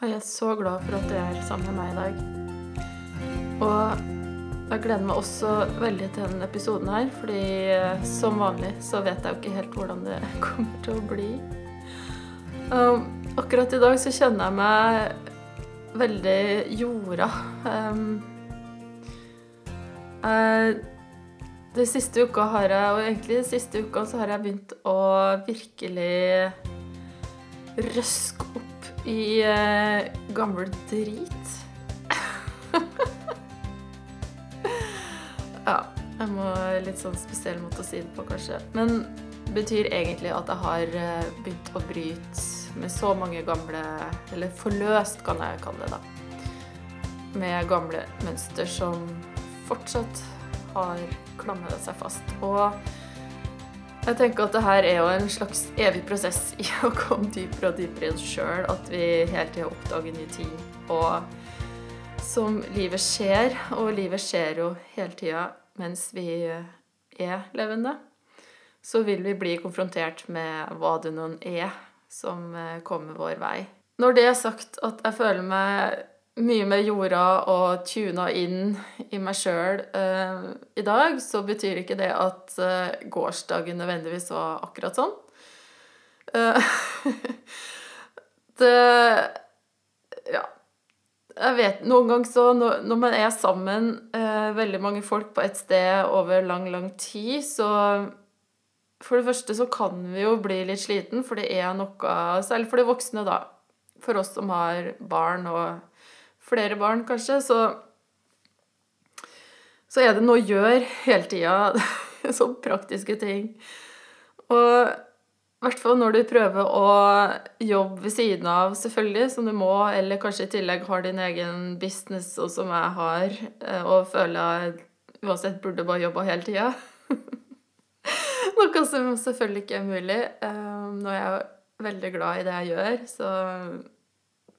Og jeg er så glad for at du er sammen med meg i dag. Og jeg gleder meg også veldig til denne episoden her, fordi eh, som vanlig så vet jeg jo ikke helt hvordan det kommer til å bli. Um, akkurat i dag så kjenner jeg meg veldig jorda. Um, jeg, de siste uka har jeg, og egentlig de siste uka, så har jeg begynt å virkelig røske opp i eh, gammel drit. ja, jeg må litt sånn spesiell måte å si det på, kanskje. Men betyr egentlig at jeg har eh, begynt å bryte med så mange gamle Eller forløst, kan jeg kalle det, da. Med gamle mønster som fortsatt har klamret seg fast. Og jeg tenker at det her er jo en slags evig prosess i å komme dypere og dypere i oss sjøl. At vi hele tida oppdager nye ting. Og som livet skjer, og livet skjer jo hele tida mens vi er levende, så vil vi bli konfrontert med hva det noen er som kommer vår vei. Når det er sagt at jeg føler meg mye mer jorda og tuna inn i meg sjøl eh, i dag, så betyr ikke det at eh, gårsdagen nødvendigvis var akkurat sånn. Eh, det Ja. Jeg vet Noen ganger så når, når man er sammen, veldig mange folk på et sted over lang, lang tid, så For det første så kan vi jo bli litt sliten, for det er noe Særlig for de voksne, da. For oss som har barn og flere barn, kanskje, så så er det noe å gjøre hele tida. Sånne praktiske ting. Og i hvert fall når du prøver å jobbe ved siden av, selvfølgelig, som du må, eller kanskje i tillegg har din egen business, og som jeg har, og føler jeg uansett burde bare jobba hele tida. Noe som selvfølgelig ikke er mulig. Nå er jeg veldig glad i det jeg gjør, så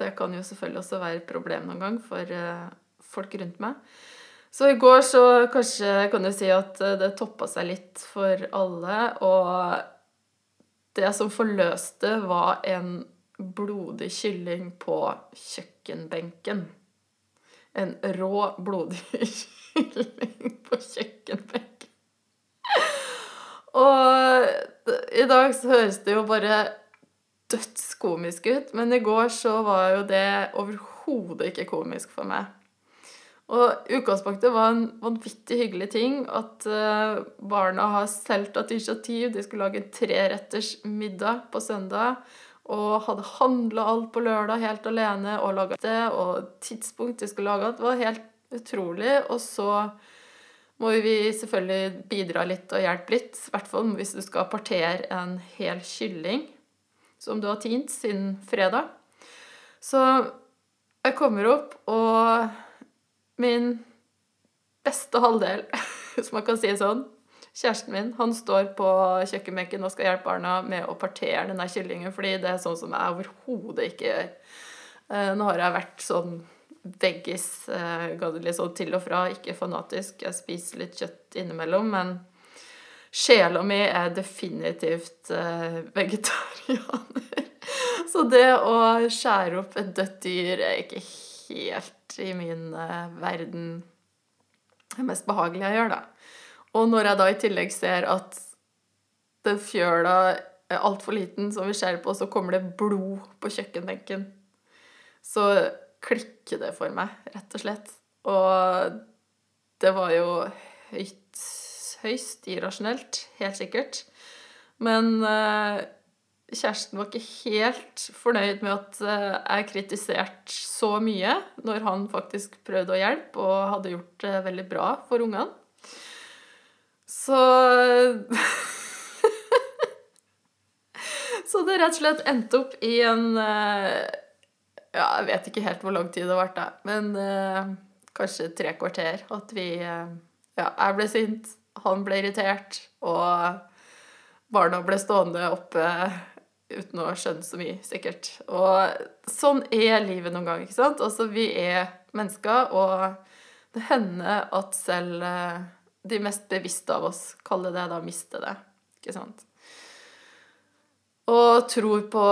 det kan jo selvfølgelig også være et problem noen gang for folk rundt meg. Så i går så kanskje kan du si at det toppa seg litt for alle, og det som forløste, var en blodig kylling på kjøkkenbenken. En rå, blodig kylling på kjøkkenbenken. Og i dag så høres det jo bare dødskomisk ut, men i går så var jo det overhodet ikke komisk for meg. Og utgangspunktet var en vanvittig hyggelig ting at uh, barna har selv tatt initiativ. De skulle lage en treretters middag på søndag. Og hadde handla alt på lørdag helt alene og laga det. Og tidspunkt de skulle lage det, var helt utrolig. Og så må vi selvfølgelig bidra litt og hjelpe litt. I hvert fall hvis du skal partere en hel kylling som du har tint siden fredag. Så jeg kommer opp, og min beste halvdel, hvis man kan si sånn, kjæresten min, han står på kjøkkenbenken og skal hjelpe barna med å partere denne kyllingen, fordi det er sånn som jeg overhodet ikke gjør. Nå har jeg vært sånn veggis litt sånn til og fra, ikke fanatisk. Jeg spiser litt kjøtt innimellom, men sjela mi er definitivt vegetarianer. Så det å skjære opp et dødt dyr er ikke helt i min verden det mest behagelige jeg gjør, da. Og når jeg da i tillegg ser at den fjøla er altfor liten som vi skjærer på, så kommer det blod på kjøkkenbenken, så klikker det for meg, rett og slett. Og det var jo høyt, høyst irrasjonelt, helt sikkert. Men uh, kjæresten var ikke helt fornøyd med at uh, jeg kritiserte så mye, når han faktisk prøvde å hjelpe og hadde gjort det veldig bra for ungene. Så Så det rett og slett endte opp i en uh, Ja, jeg vet ikke helt hvor lang tid det har vært, da, men kanskje tre kvarter. At vi Ja, jeg ble sint, han ble irritert, og barna ble stående oppe uten å skjønne så mye, sikkert. Og sånn er livet noen ganger, ikke sant? Altså, vi er mennesker, og det hender at selv de mest bevisste av oss, kaller det da, miste det. Ikke sant? Og tror på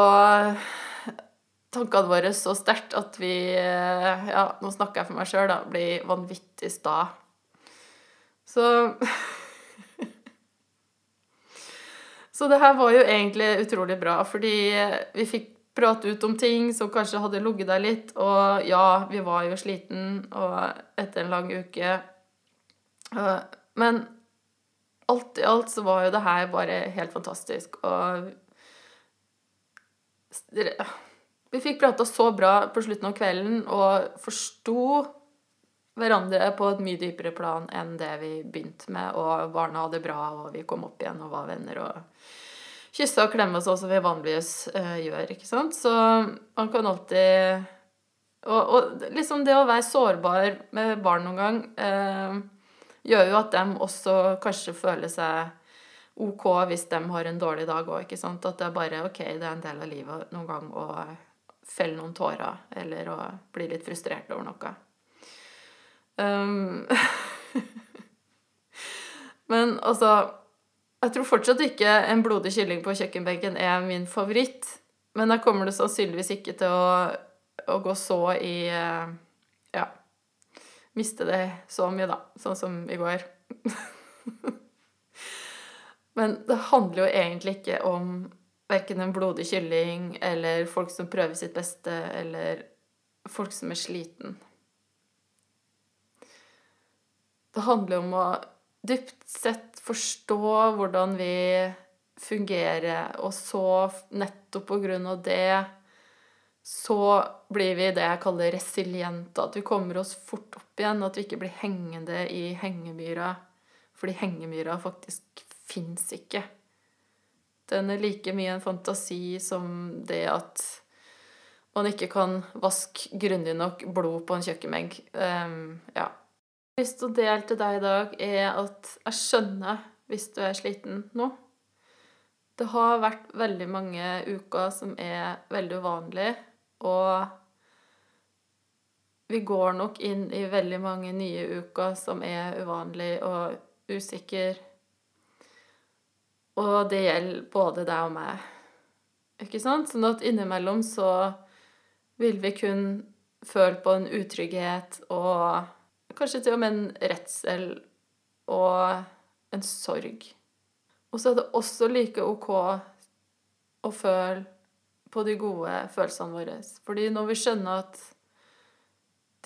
tankene våre så sterkt at vi eh, Ja, nå snakker jeg for meg sjøl, da. Blir vanvittig sta. Så Så det her var jo egentlig utrolig bra, fordi vi fikk prate ut om ting som kanskje hadde ligget der litt. Og ja, vi var jo sliten og etter en lang uke. Men alt i alt så var jo det her bare helt fantastisk. Og vi fikk prata så bra på slutten av kvelden og forsto hverandre på et mye dypere plan enn det vi begynte med. Og barna hadde det bra, og vi kom opp igjen og var venner. og kysse og klemme sånn som vi vanligvis uh, gjør, ikke sant. Så man kan alltid og, og, liksom det å være sårbar med barn noen gang uh, gjør jo at de også kanskje føler seg OK hvis de har en dårlig dag òg. At det er bare OK, det er en del av livet noen gang å felle noen tårer eller å bli litt frustrert over noe. Um, men altså jeg tror fortsatt ikke en blodig kylling på kjøkkenbenken er min favoritt. Men da kommer det sannsynligvis ikke til å, å gå så i eh, Ja Miste det så mye, da. Sånn som i går. Men det handler jo egentlig ikke om verken en blodig kylling eller folk som prøver sitt beste, eller folk som er sliten. Det handler om å dypt sett forstå hvordan vi fungerer, og så nettopp på grunn av det så blir vi det jeg kaller resiliente. At vi kommer oss fort opp igjen. At vi ikke blir hengende i hengemyra. Fordi hengemyra faktisk fins ikke. Den er like mye en fantasi som det at man ikke kan vaske grundig nok blod på en kjøkkenbenk. Um, ja, lyst til å dele til deg i dag, er at jeg skjønner hvis du er sliten nå. Det har vært veldig mange uker som er veldig uvanlige, og vi går nok inn i veldig mange nye uker som er uvanlige og usikre. Og det gjelder både deg og meg. Ikke sant? Sånn at innimellom så vil vi kun føle på en utrygghet og Kanskje til og med en redsel og en sorg. Og så er det også like OK å føle på de gode følelsene våre. Fordi når vi skjønner at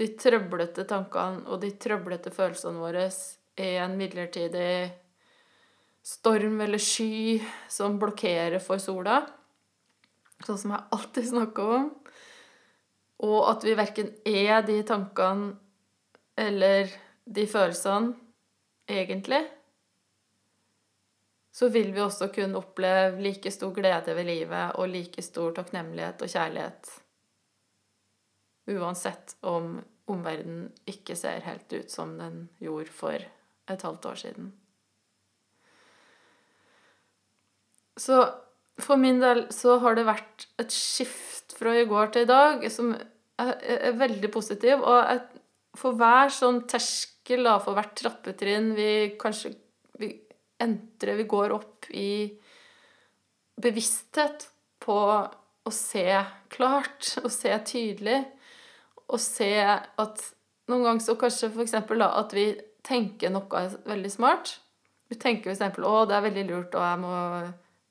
de trøblete tankene og de trøblete følelsene våre er en midlertidig storm eller sky som blokkerer for sola, sånn som jeg alltid snakker om, og at vi verken er de tankene eller de følelsene egentlig, så vil vi også kunne oppleve like stor glede ved livet og like stor takknemlighet og kjærlighet. Uansett om omverdenen ikke ser helt ut som den gjorde for et halvt år siden. Så for min del så har det vært et skift fra i går til i dag som er veldig positiv. Og jeg for hver sånn terskel, da, for hvert trappetrinn vi kanskje vi entrer, vi går opp i bevissthet på å se klart, å se tydelig, og se at noen ganger så kanskje f.eks. at vi tenker noe veldig smart. Vi tenker f.eks.: 'Å, det er veldig lurt, og jeg må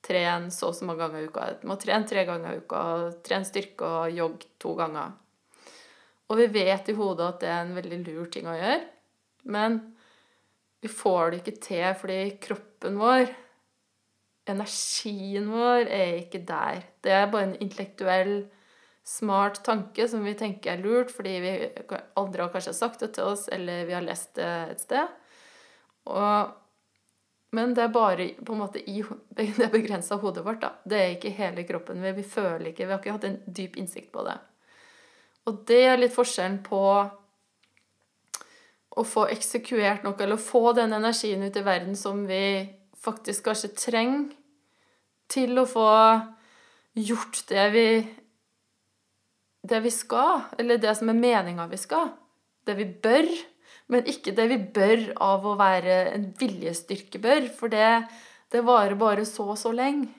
trene så og så mange ganger i uka.' 'Jeg må trene tre ganger i uka, trene styrke og jogge to ganger.' Og vi vet i hodet at det er en veldig lur ting å gjøre, men vi får det ikke til fordi kroppen vår, energien vår, er ikke der. Det er bare en intellektuell, smart tanke som vi tenker er lurt fordi vi aldri har kanskje sagt det til oss, eller vi har lest det et sted. Og, men det er bare på en måte i det begrensa hodet vårt. da. Det er ikke hele kroppen. Vi, vi føler ikke, vi har ikke hatt en dyp innsikt på det. Og det er litt forskjellen på å få eksekuert noe, eller få den energien ut i verden som vi faktisk kanskje trenger til å få gjort det vi det vi skal, eller det som er meninga vi skal. Det vi bør, men ikke det vi bør av å være en viljestyrke bør, for det, det varer bare så og så lenge.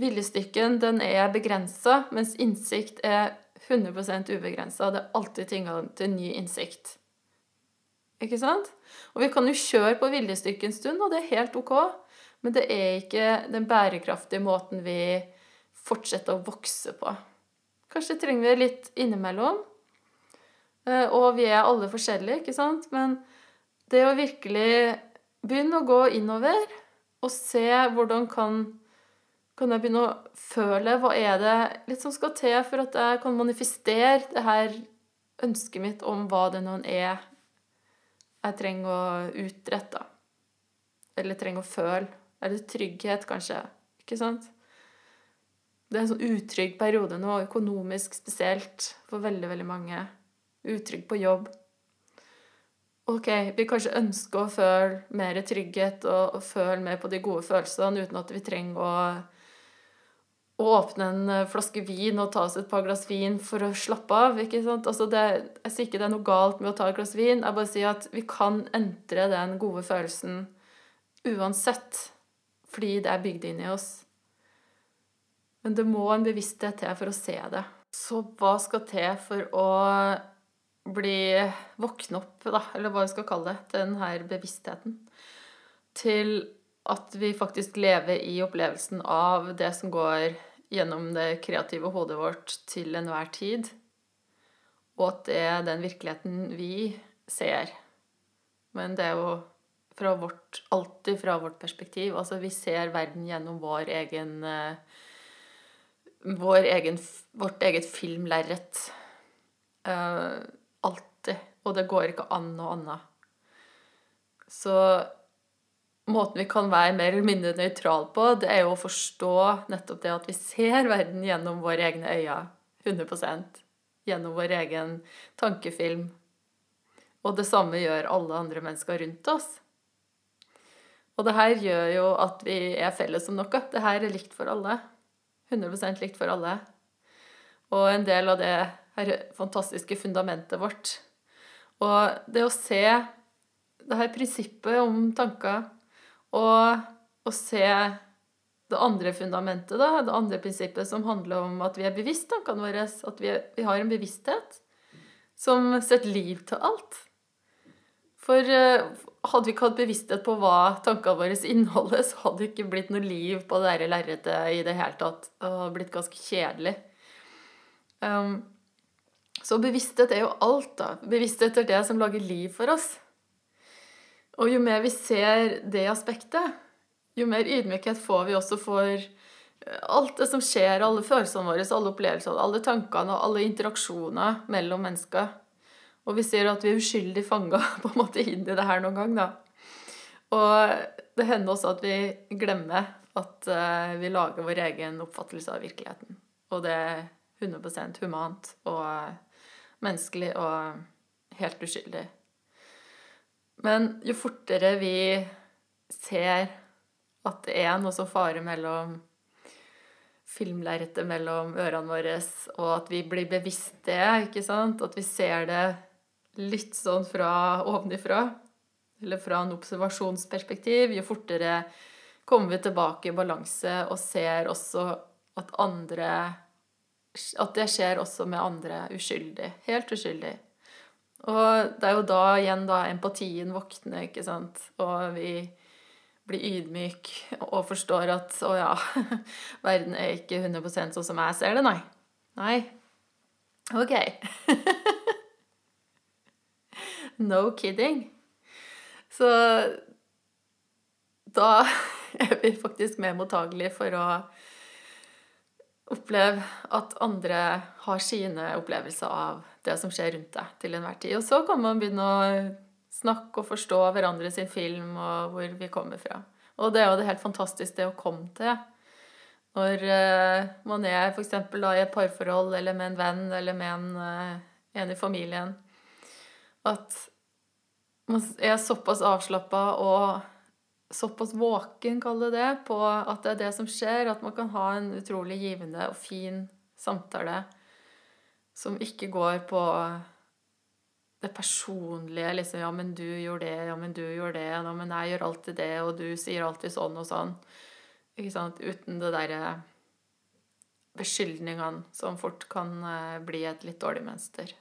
Viljestyrken den er begrensa, mens innsikt er 100 ubegrensa. Det er alltid tilgang til ny innsikt. Ikke sant? Og vi kan jo kjøre på viljestyrke en stund, og det er helt OK. Men det er ikke den bærekraftige måten vi fortsetter å vokse på. Kanskje trenger vi litt innimellom. Eh, og vi er alle forskjellige, ikke sant? Men det å virkelig begynne å gå innover og se hvordan kan kan jeg begynne å føle hva er det litt som skal til for at jeg kan manifestere det her ønsket mitt om hva det nå er jeg trenger å utrette. Eller trenger å føle. Eller trygghet, kanskje. Ikke sant? Det er en sånn utrygg periode nå, økonomisk spesielt, for veldig, veldig mange. Utrygg på jobb. OK, vi kanskje ønsker å føle mer trygghet og, og føle mer på de gode følelsene uten at vi trenger å å åpne en eh, flaske vin og ta oss et par glass vin for å slappe av. ikke sant? Altså det, jeg sier ikke det er noe galt med å ta et glass vin, jeg bare sier at vi kan entre den gode følelsen uansett, fordi det er bygd inn i oss. Men det må en bevissthet til for å se det. Så hva skal til for å bli våkne opp, da, eller hva vi skal kalle det, til denne bevisstheten? Til at vi faktisk lever i opplevelsen av det som går gjennom det kreative hodet vårt til enhver tid. Og at det er den virkeligheten vi ser. Men det er jo fra vårt, alltid fra vårt perspektiv. Altså vi ser verden gjennom vår egen, eh, vår egen Vårt eget filmlerret. Uh, alltid. Og det går ikke an noe annet. Så måten vi kan være mer eller mindre nøytral på, det er jo å forstå nettopp det at vi ser verden gjennom våre egne øyne. 100% Gjennom vår egen tankefilm. Og det samme gjør alle andre mennesker rundt oss. Og det her gjør jo at vi er felles om noe. Det her er likt for alle. 100% likt for alle. Og en del av det her fantastiske fundamentet vårt. Og det å se det her prinsippet om tanker og å se det andre fundamentet, da, det andre prinsippet som handler om at vi er bevisst tankene våre, at vi, er, vi, har en bevissthet som setter liv til alt. For uh, hadde vi ikke hatt bevissthet på hva tankene våre inneholder, så hadde det ikke blitt noe liv på det lerretet i det hele tatt. Det hadde blitt ganske kjedelig. Um, så bevissthet er jo alt, da. Bevissthet er det som lager liv for oss. Og jo mer vi ser det aspektet, jo mer ydmykhet får vi også for eh, alt det som skjer, alle følelsene våre, alle opplevelsene, alle tankene og alle interaksjoner mellom mennesker. Og vi ser at vi er uskyldig fanga inn i det her noen gang, da. Og det hender også at vi glemmer at uh, vi lager vår egen oppfattelse av virkeligheten. Og det er 100 humant og menneskelig og helt uskyldig. Men jo fortere vi ser at det er noe som farer mellom filmlerretet mellom ørene våre, og at vi blir bevisst det, ikke sant? At vi ser det litt sånn fra ovenifra, eller fra en observasjonsperspektiv, jo fortere kommer vi tilbake i balanse og ser også at andre At det skjer også med andre uskyldig. Helt uskyldig. Og det er jo da igjen da empatien våkner, ikke sant. Og vi blir ydmyk og forstår at å ja, verden er ikke 100 sånn som jeg ser det, nei. Nei. Ok. no kidding. Så da er vi faktisk mer mottagelige for å oppleve at andre har sine opplevelser av det som skjer rundt deg til enhver tid. Og så kan man begynne å snakke og forstå hverandre sin film og hvor vi kommer fra. Og det er jo det helt fantastiske det å komme til. Når uh, man er f.eks. i et parforhold eller med en venn eller med en, uh, en i familien. At man er såpass avslappa og såpass våken, kaller det, på at det er det som skjer. At man kan ha en utrolig givende og fin samtale som ikke går på det personlige. liksom, 'Ja, men du gjorde det. Ja, men du gjorde det. Ja, men jeg gjør alltid det, og du sier alltid sånn og sånn.' Ikke sant? Uten det derre beskyldningene som fort kan eh, bli et litt dårlig mønster.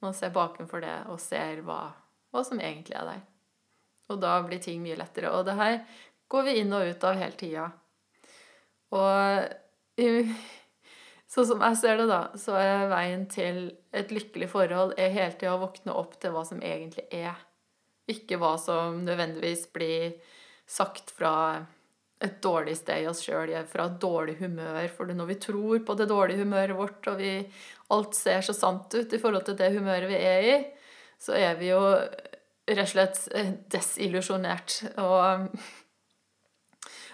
Man ser bakenfor det og ser hva, hva som egentlig er der. Og da blir ting mye lettere. Og det her går vi inn og ut av hele tida. Og sånn som jeg ser det, da, så er veien til et lykkelig forhold er hele tida å våkne opp til hva som egentlig er. Ikke hva som nødvendigvis blir sagt fra et dårlig sted i oss sjøl, fra et dårlig humør. For når vi tror på det dårlige humøret vårt, og vi, alt ser så sant ut i forhold til det humøret vi er i, så er vi jo rett og slett eh, desillusjonert. Og,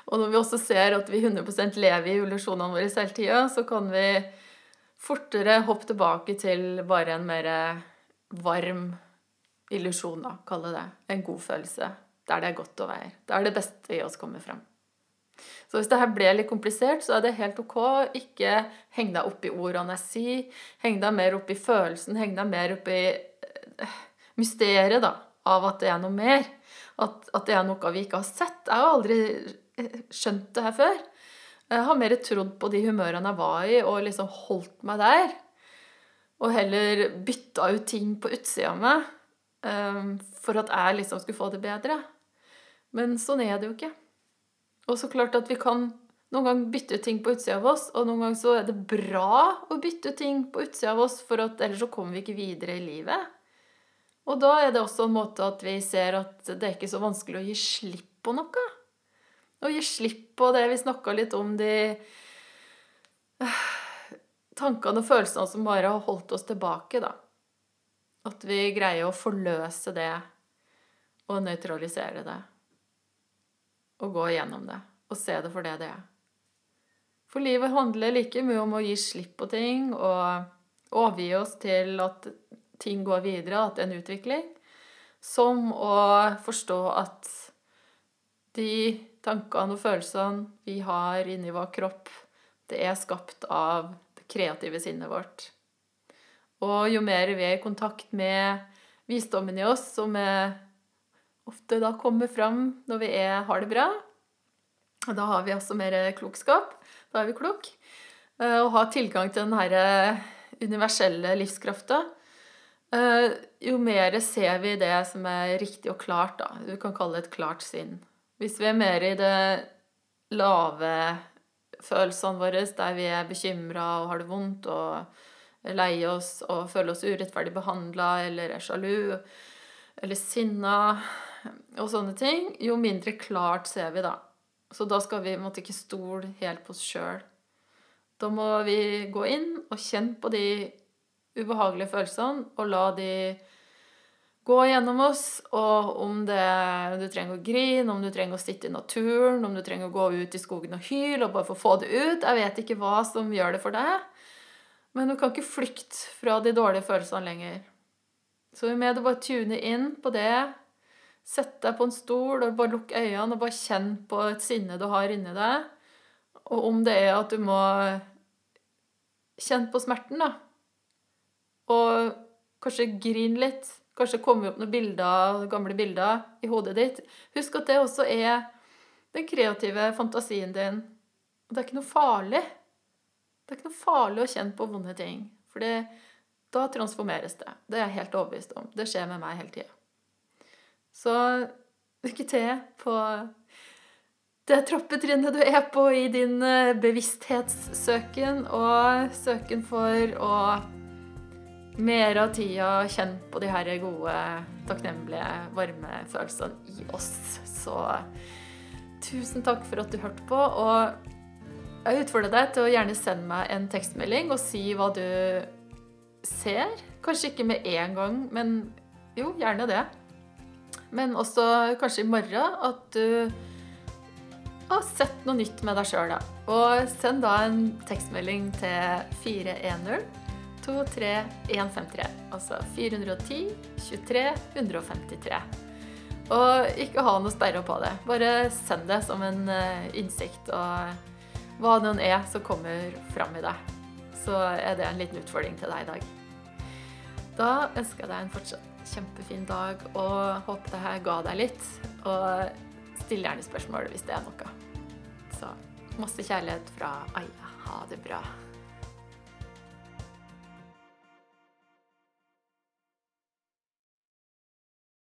og når vi også ser at vi 100 lever i illusjonene våre hele tida, så kan vi fortere hoppe tilbake til bare en mer varm illusjon, da, kalle det. En god følelse. Der det er godt å være. Der det beste i oss kommer frem. Så hvis det her ble litt komplisert, så er det helt ok. Ikke heng deg opp i ordene jeg sier. Heng deg mer opp i følelsen. Heng deg mer opp i eh, mysteriet da, av at det er noe mer. At, at, det er noe vi ikke har sett. Jeg har aldri skjønt det her før. Jeg har mer trodd på de humørene jeg var i, og liksom holdt meg der. Og heller bytta ut ting på utsida av meg um, for at jeg liksom skulle få det bedre. Men sånn er det jo ikke. Og så klart at vi kan noen ganger bytte ut ting på utsida av oss, og noen ganger så er det bra å bytte ut ting på utsida av oss, for at ellers så kommer vi ikke videre i livet. Og da er det også en måte at vi ser at det er ikke så vanskelig å gi slipp på noe. Å gi slipp på det vi snakka litt om, de øh, tankene og følelsene som bare har holdt oss tilbake, da. At vi greier å forløse det og nøytralisere det Og gå igjennom det og se det for det det er. For livet handler like mye om å gi slipp på ting og overgi oss til at ting går videre, at det er en utvikling, som å forstå at de tankene og følelsene vi har inni vår kropp, det er skapt av det kreative sinnet vårt. Og jo mer vi er i kontakt med visdommen i oss, som ofte da kommer fram når vi er, har det bra. Da har vi også mer klokskap. Da er vi klok. Å og har tilgang til den her eh, universelle livskrafta. Eh, jo mer ser vi det som er riktig og klart, da. Du kan kalle det et klart sinn. Hvis vi er mer i det lave følelsene våre, der vi er bekymra og har det vondt og er lei oss og føler oss urettferdig behandla eller er sjalu eller sinna og sånne ting, jo mindre klart ser vi, da. Så da skal vi måtte ikke stole helt på oss sjøl. Da må vi gå inn og kjenne på de ubehagelige følelsene og la de gå gjennom oss. Og om det, du trenger å grine, om du trenger å sitte i naturen, om du trenger å gå ut i skogen og hyle og bare få få det ut Jeg vet ikke hva som gjør det for deg. Men du kan ikke flykte fra de dårlige følelsene lenger. Så med å bare tune inn på det Sett deg på en stol og bare lukk øynene og bare kjenn på et sinne du har inni deg. Og om det er at du må kjenne på smerten, da. Og kanskje grine litt. Kanskje kommer opp noen bilder, gamle bilder i hodet ditt. Husk at det også er den kreative fantasien din. Og det er ikke noe farlig. Det er ikke noe farlig å kjenne på vonde ting. For da transformeres det. Det er jeg helt overbevist om. Det skjer med meg hele tida. Så lykke til på det trappetrinnet du er på i din eh, bevissthetssøken, og søken for å mer av tida kjent på de her gode, takknemlige, varme følelsene i oss. Så tusen takk for at du hørte på. Og jeg utfordrer deg til å gjerne sende meg en tekstmelding og si hva du ser. Kanskje ikke med en gang, men jo, gjerne det. Men også kanskje i morgen at du har sett noe nytt med deg sjøl. Og send da en tekstmelding til 410 23153. Altså 410 23 153. Og ikke ha noe sperre på det. Bare send det som en eh, innsikt. Og hva det er som kommer fram i deg, så er det en liten utfordring til deg i dag. Da ønsker jeg deg en fortsatt kjempefin dag og håper det her ga deg litt. Og still gjerne spørsmål hvis det er noe. Så masse kjærlighet fra Aya. Ha det bra.